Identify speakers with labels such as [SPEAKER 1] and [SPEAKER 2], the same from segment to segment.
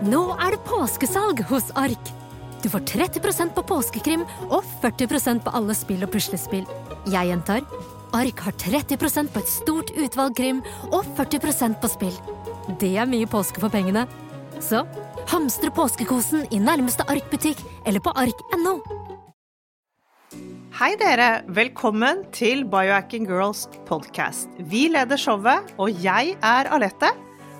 [SPEAKER 1] Nå er det påskesalg hos Ark! Du får 30% på påskekrim og 40% på alle spill og puslespill. Jeg gjentar Ark har 30% på et stort utvalg krim og 40% på spill. Det er mye påske for pengene. Så hamstre påskekosen i nærmeste Ark-butikk eller på ark.no.
[SPEAKER 2] Hei dere, velkommen til Biohacking Girls podcast. Vi leder showet, og jeg er Alette.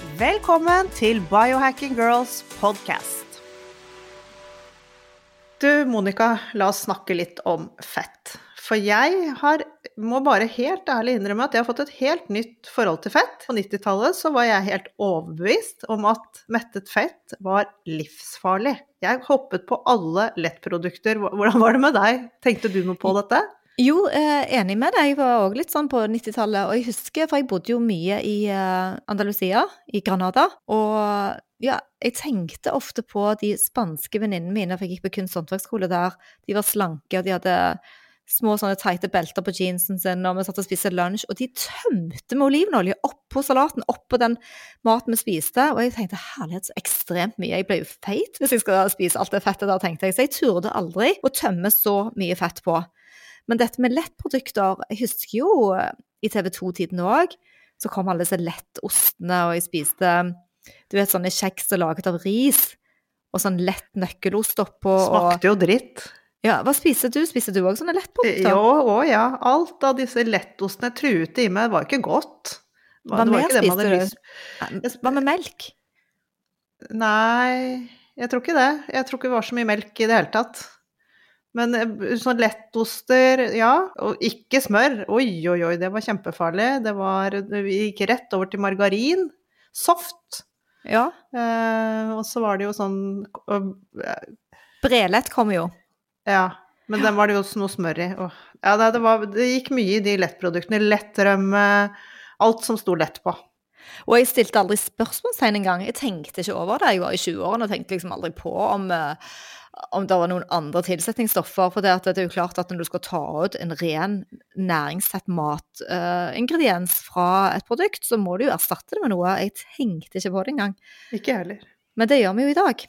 [SPEAKER 2] Velkommen til Biohacking Girls podcast. Du, Monica, la oss snakke litt om fett. For jeg har, må bare helt ærlig innrømme at jeg har fått et helt nytt forhold til fett. På 90-tallet så var jeg helt overbevist om at mettet fett var livsfarlig. Jeg hoppet på alle lettprodukter. Hvordan var det med deg? Tenkte du noe på dette?
[SPEAKER 3] Jo, eh, enig med deg. Jeg var òg litt sånn på 90-tallet. Og jeg husker, for jeg bodde jo mye i eh, Andalusia, i Granada. Og ja, jeg tenkte ofte på de spanske venninnene mine, for jeg gikk på kunst- og håndverksskole der. De var slanke, og de hadde små sånne teite belter på jeansen sin, og vi satt og spiste lunsj, og de tømte med olivenolje oppå salaten, oppå den maten vi spiste, og jeg tenkte herlighet, så ekstremt mye, jeg ble jo feit hvis jeg skal spise alt det fettet der, tenkte jeg, så jeg turde aldri å tømme så mye fett på. Men dette med lettprodukter, jeg husker jo i TV 2-tiden òg, så kom alle disse lettostene, og jeg spiste du vet, sånne kjeks laget av ris, og sånn lett nøkkelost oppå.
[SPEAKER 2] Smakte jo dritt.
[SPEAKER 3] Ja, Hva spiser du? Spiser du òg sånne lettprodukter?
[SPEAKER 2] Jo, å ja. Alt av disse lettostene jeg truet i meg var ikke godt.
[SPEAKER 3] Hva mer spiste du? Hva med melk?
[SPEAKER 2] Nei, jeg tror ikke det. Jeg tror ikke det var så mye melk i det hele tatt. Men sånn lettoster, ja. Og ikke smør. Oi, oi, oi, det var kjempefarlig. Det var Vi gikk rett over til margarin. Soft.
[SPEAKER 3] Ja.
[SPEAKER 2] Eh, og så var det jo sånn
[SPEAKER 3] øh, Brelett kom jo.
[SPEAKER 2] Ja. Men den var det jo også noe smør i. Og, ja, det, det, var, det, gikk mye i de lettproduktene. Lettrømme. Alt som sto lett på.
[SPEAKER 3] Og jeg stilte aldri spørsmålstegn engang. Jeg tenkte ikke over det. Jeg var i 20-årene og tenkte liksom aldri på om, om det var noen andre tilsetningsstoffer. For det, det, er jo klart at når du skal ta ut en ren næringstett matingrediens uh, fra et produkt, så må du jo erstatte det med noe. Jeg tenkte ikke på det engang.
[SPEAKER 2] Ikke heller.
[SPEAKER 3] Men det gjør vi jo i dag.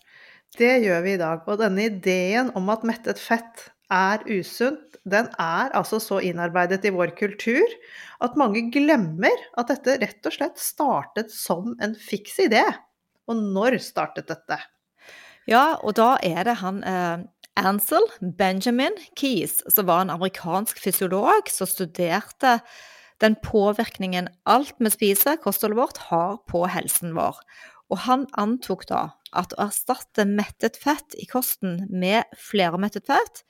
[SPEAKER 2] Det gjør vi i dag. Og denne ideen om at mettet fett er usunt, den er altså så innarbeidet i vår kultur at mange glemmer at dette rett og slett startet som en fiks idé. Og når startet dette?
[SPEAKER 3] Ja, og da er det han eh, Ansel Benjamin Keys, som var en amerikansk fysiolog som studerte den påvirkningen alt vi spiser, kostholdet vårt, har på helsen vår. Og han antok da at å erstatte mettet fett i kosten med flermettet fett,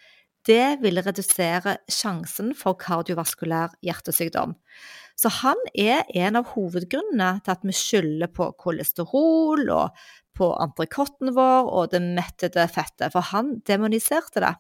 [SPEAKER 3] det ville redusere sjansen for kardiovaskulær hjertesykdom. Så han er en av hovedgrunnene til at vi skylder på kolesterol og på entrecôten vår og det mettede fettet, for han demoniserte det.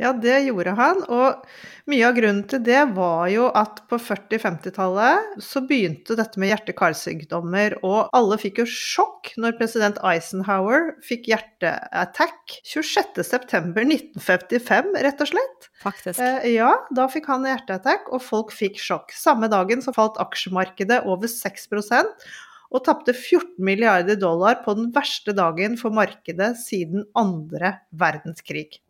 [SPEAKER 2] Ja, det gjorde han. Og mye av grunnen til det var jo at på 40-50-tallet så begynte dette med hjerte-karsykdommer, og alle fikk jo sjokk når president Eisenhower fikk hjerteattack 26.9.1955, rett og slett.
[SPEAKER 3] Faktisk.
[SPEAKER 2] Eh, ja, da fikk han hjerteattack, og folk fikk sjokk. Samme dagen så falt aksjemarkedet over 6% og tapte 14 milliarder dollar på den verste dagen for markedet siden andre verdenskrig.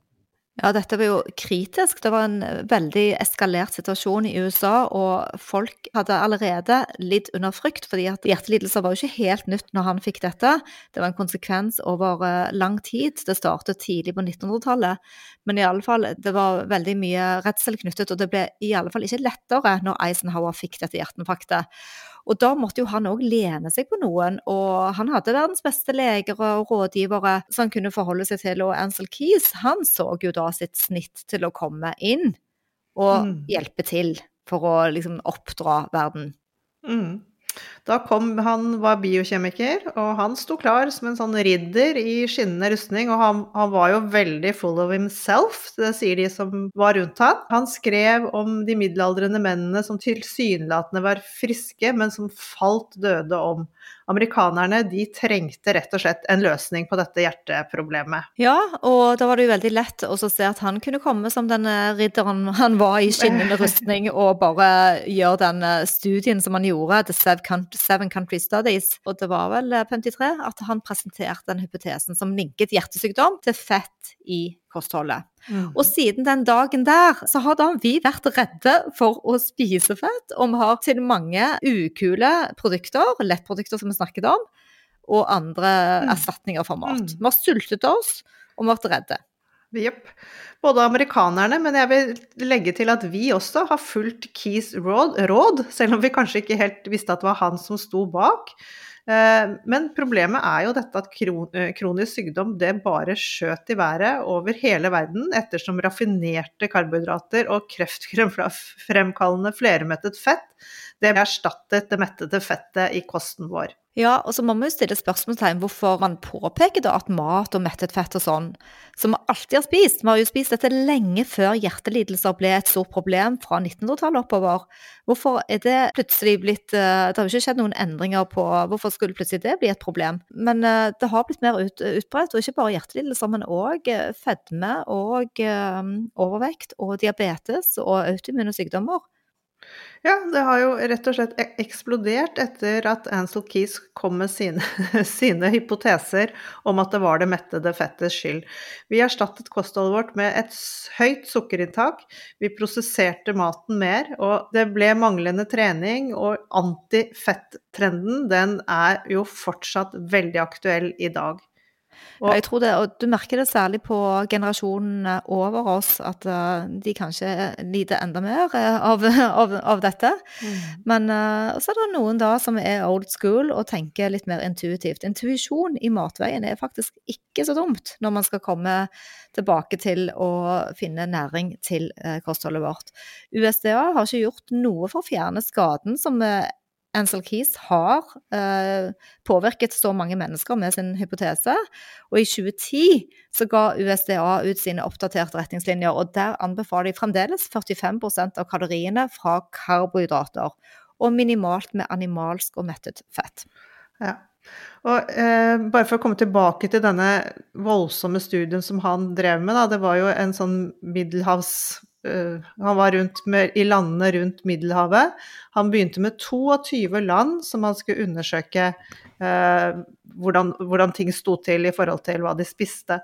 [SPEAKER 3] Ja, dette var jo kritisk. Det var en veldig eskalert situasjon i USA, og folk hadde allerede lidd under frykt, fordi at hjertelidelser var jo ikke helt nytt når han fikk dette. Det var en konsekvens over eh, lang tid. Det startet tidlig på 1900-tallet. Men i alle fall, det var veldig mye redsel knyttet, og det ble i alle fall ikke lettere når Eisenhower fikk dette hjerteinfarktet. Og da måtte jo han òg lene seg på noen, og han hadde verdens beste leger og rådgivere som han kunne forholde seg til, og Ansel Keys han så jo da sitt snitt til å komme inn og mm. hjelpe til for å liksom oppdra verden.
[SPEAKER 2] Mm. Da kom Han var biokjemiker, og han sto klar som en sånn ridder i skinnende rustning. Og han, han var jo veldig full of himself, det sier de som var rundt han. Han skrev om de middelaldrende mennene som tilsynelatende var friske, men som falt døde om amerikanerne de trengte rett og slett en løsning på dette hjerteproblemet.
[SPEAKER 3] Ja, og da var det jo veldig lett å se at han kunne komme som den ridderen han var i skinnende rustning, og bare gjøre den eh, studien som han gjorde, The Seven Country Studies. Og det var vel 53 eh, at han presenterte den hypotesen som linket hjertesykdom til fett i kostholdet. Mm. Og siden den dagen der, så har da vi vært redde for å spise fett. Og vi har til mange ukule produkter, lettprodukter som vi snakket om, og andre mm. erstatninger for mat. Mm. Vi har sultet oss, og vi har vært redde.
[SPEAKER 2] Jepp. Både amerikanerne, men jeg vil legge til at vi også har fulgt Keys råd, råd, selv om vi kanskje ikke helt visste at det var han som sto bak. Eh, men problemet er jo dette at eh, kronisk sykdom det bare skjøt i været over hele verden ettersom raffinerte karbohydrater og kreftfremkallende flermettet fett det erstattet det mettede fettet i kosten vår.
[SPEAKER 3] Ja, og så må vi jo stille spørsmålstegn hvorfor man påpeker da at mat og mettet fett og sånn, som vi alltid har spist, vi har jo spist dette lenge før hjertelidelser ble et stort problem fra 1900-tallet oppover. Hvorfor er det plutselig blitt eh, Det har jo ikke skjedd noen endringer på hvorfor skulle plutselig det bli et problem? Men eh, det har blitt mer ut, utbredt, og ikke bare hjertelidelser, men òg eh, fedme og overvekt og diabetes og autoimmune sykdommer.
[SPEAKER 2] Ja, det har jo rett og slett e- eksplodert etter at Ansel Keys kom med sine, sine, hypoteser om at det var det mettede fettets skyld. Vi erstattet kostholdet vårt med et høyt sukkerinntak, vi prosesserte maten mer, og det ble manglende trening, og antifett-trenden den er jo fortsatt veldig aktuell i dag.
[SPEAKER 3] Og, jeg tror det, og Du merker det særlig på generasjonene over oss, at uh, de kanskje lider enda mer uh, av, av, av, dette. Mm. Men uh, så er det noen da som er old school og tenker litt mer intuitivt. Intuisjon i matveien er faktisk ikke så dumt når man skal komme tilbake til å finne næring til kostholdet vårt. USDA har ikke gjort noe for å fjerne skaden som Ansel Keys har eh, påvirket så mange mennesker med sin hypotese. Og i 2010 så ga USDA ut sine oppdaterte retningslinjer, og der anbefaler de fremdeles 45% av kaloriene fra karbohydrater. Og minimalt med animalsk og mettet fett.
[SPEAKER 2] Ja. Og eh, bare for å komme tilbake til denne voldsomme studien som han drev med, da. Det var jo en sånn middelhavs han var med, i landene rundt Middelhavet. Han begynte med 22 land som han skulle undersøke eh, hvordan, hvordan, ting sto til i forhold til hva de spiste.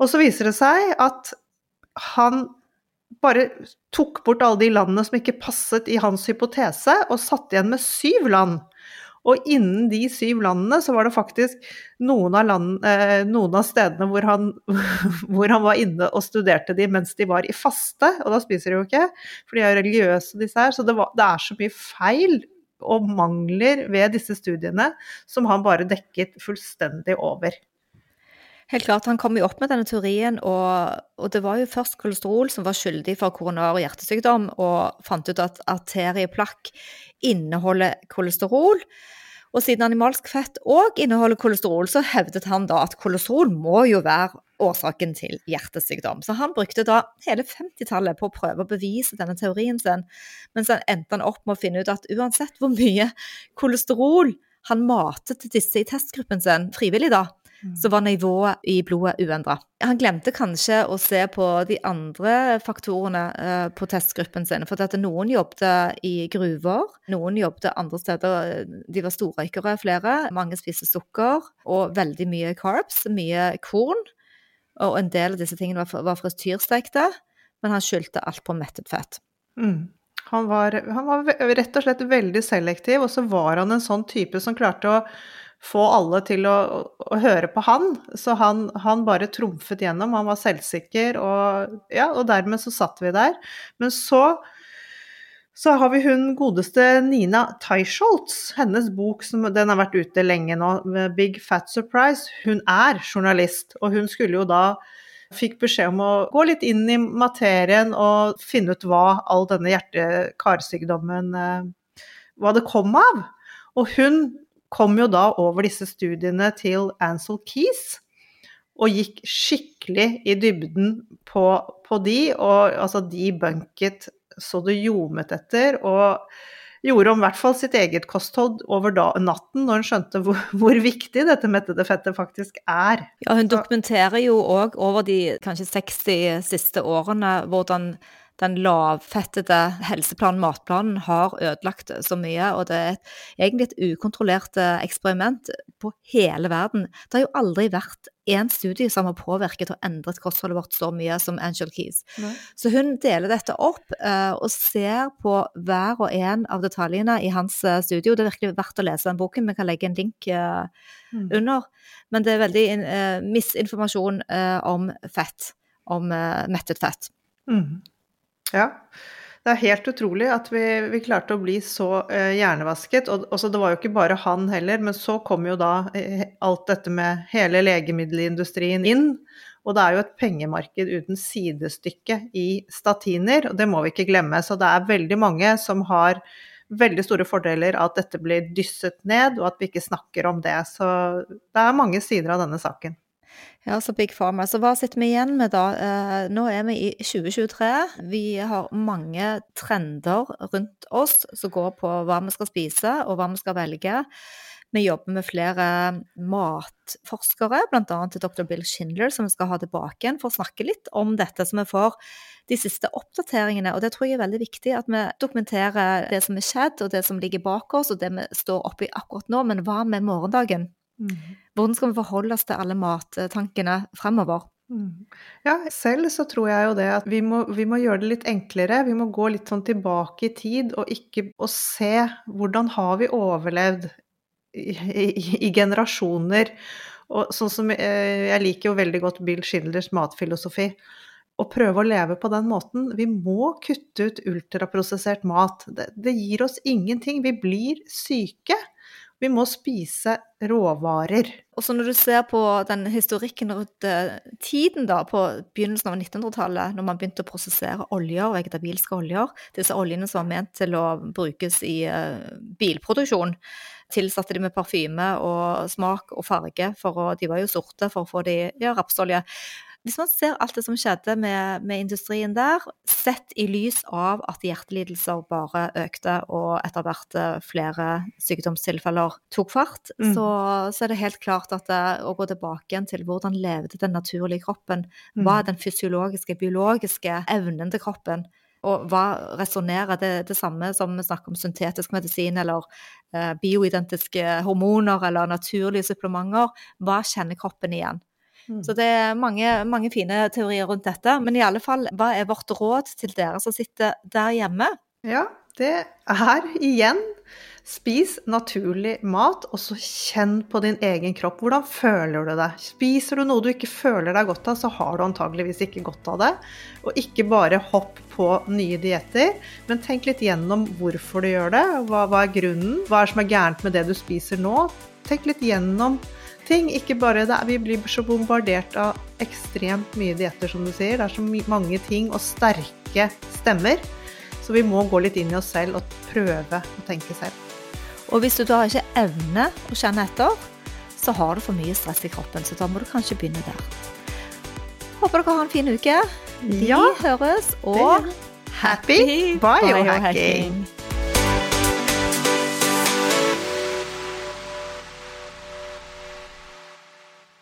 [SPEAKER 2] Og så viser det seg at han bare tok bort alle de landene som ikke passet i hans hypotese, og satt igjen med syv land. Og innen de syv landene så var det faktisk noen av, land, eh, noen av stedene hvor han, hvor han, var inne og studerte de mens de var i faste, og da spiser de jo ikke, for de er religiøse disse her. Så det, var, det er så mye feil og mangler ved disse studiene som han bare dekket fullstendig over.
[SPEAKER 3] Helt klart, Han kom jo opp med denne teorien, og, og, det var jo først kolesterol som var skyldig for koronar- og hjertesykdom, og fant ut at arterieplakk inneholder kolesterol. Og siden animalsk fett òg inneholder kolesterol, så hevdet han da at kolesterol må jo være årsaken til hjertesykdom. Så han brukte da hele 50-tallet på å prøve å bevise denne teorien sin, men så endte han opp med å finne ut at uansett hvor mye kolesterol han matet disse i testgruppen sin, frivillig da, så var nivået i blodet uendra. Han glemte kanskje å se på de andre faktorene eh, på testgruppen sin. For at noen jobbet i gruver, noen jobbet andre steder. De var storrøykere, flere. Mange spiste sukker og veldig mye carbs, mye korn. Og en del av disse tingene var, var frityrstekte, men han skyldte alt på mettet fett.
[SPEAKER 2] Mm. Han var, han var, rett og slett veldig selektiv, og så var han en sånn type som klarte å få alle til å, å høre på han. Så han, han, bare trumfet gjennom, han var selvsikker, og, ja, og dermed så satt vi der. Men så så har vi hun godeste Nina Teicholtz. Hennes bok som, den har vært ute lenge nå, 'Big Fat Surprise'. Hun er journalist, og hun skulle jo da Fikk beskjed om å gå litt inn i materien og finne ut hva all denne hjerte-karsykdommen eh, Hva det kom av. Og hun kom jo da over disse studiene til Ansel Keys og gikk skikkelig i dybden på, på de, og altså de bunket så det ljomet etter, og gjorde om hvert fall sitt eget kosthold over da, natten, når hun skjønte hvor, hvor, viktig dette mettede fettet faktisk er.
[SPEAKER 3] Ja, hun dokumenterer jo òg over de kanskje 60 siste årene hvordan den lavfettede helseplanen, matplanen, har ødelagt så mye. Og det er et, egentlig et ukontrollert eh, eksperiment på hele verden. Det har jo aldri vært én studie som har påvirket og endret kostholdet vårt så mye som Angel Keys. Nei. Så hun deler dette opp uh, og ser på hver og en av detaljene i hans uh, studio. Det er virkelig verdt å lese den boken. Vi kan legge en link uh, mm. under. Men det er veldig misinformasjon om fett, om mettet fett. Mm.
[SPEAKER 2] Ja. Det er helt utrolig at vi, vi klarte å bli så eh, hjernevasket. Og også, det var jo ikke bare han heller, men så kom jo da eh, alt dette med hele legemiddelindustrien inn. Og det er jo et pengemarked uten sidestykke i statiner, og det må vi ikke glemme. Så det er veldig mange som har veldig store fordeler av at dette blir dysset ned, og at vi ikke snakker om det. Så det er mange sider av denne saken.
[SPEAKER 3] Ja, så Big Pharma. Så hva sitter vi igjen med da? Eh, nå er vi i 2023. Vi har mange trender rundt oss som går på hva vi skal spise og hva vi skal velge. Vi jobber med flere matforskere, bl.a. dr. Bill Schindler, som vi skal ha tilbake igjen for å snakke litt om dette, så vi får de siste oppdateringene. Og det tror jeg er veldig viktig, at vi dokumenterer det som er skjedd, og det som ligger bak oss, og det vi står oppi akkurat nå. Men hva med morgendagen? Mm. Hvordan skal vi forholde oss til alle mattankene fremover? Mm.
[SPEAKER 2] Ja, selv så tror jeg jo det at vi må, vi må, gjøre det litt enklere. Vi må gå litt sånn tilbake i tid og ikke og se hvordan har vi overlevd i, i, i generasjoner. Og sånn som eh, Jeg liker jo veldig godt Bill Schindlers matfilosofi. Å prøve å leve på den måten. Vi må kutte ut ultraprosessert mat. Det, det gir oss ingenting. Vi blir syke. Vi må spise råvarer.
[SPEAKER 3] Og så når du ser på den historikken rundt eh, tiden da, på begynnelsen av 1900-tallet, når man begynte å prosessere oljer, vegetabilske oljer, disse oljene som var ment til å brukes i uh, bilproduksjon, tilsatte de med parfyme og smak og farge, for å, de var jo sorte for å få de ja, rapsolje. Hvis man ser alt det som skjedde med, med, industrien der, sett i lys av at hjertelidelser bare økte og etter hvert eh, flere sykdomstilfeller tok fart, mm. så, så, er det helt klart at det, å gå tilbake igjen til hvordan levde den naturlige kroppen, mm. hva er den fysiologiske, biologiske evnen til kroppen? Og hva resonnerer det, det samme som vi snakker om syntetisk medisin eller eh, bioidentiske hormoner eller naturlige supplementer? Hva kjenner kroppen igjen? Mm. Så det er mange, mange, fine teorier rundt dette. Men i alle fall, hva er vårt råd til dere som sitter der hjemme?
[SPEAKER 2] Ja, det er igjen Spis naturlig mat, og så kjenn på din egen kropp. Hvordan føler du deg? Spiser du noe du ikke føler deg godt av, så har du antageligvis ikke godt av det. Og ikke bare hopp på nye dietter, men tenk litt gjennom hvorfor du gjør det. Hva, hva er grunnen? Hva er det som er gærent med det du spiser nå? Tenk litt gjennom ting. Ikke bare det, Vi blir så bombardert av ekstremt mye dietter, som du sier. Det er så mange ting og sterke stemmer. Så vi må gå litt inn i oss selv og prøve å tenke selv.
[SPEAKER 3] Og hvis du da ikke evner å kjenne etter, så har du for mye stress i kroppen. Så da må du kanskje begynne der. Håper dere har en fin uke. Vi ja, høres, og
[SPEAKER 2] happy biohacking!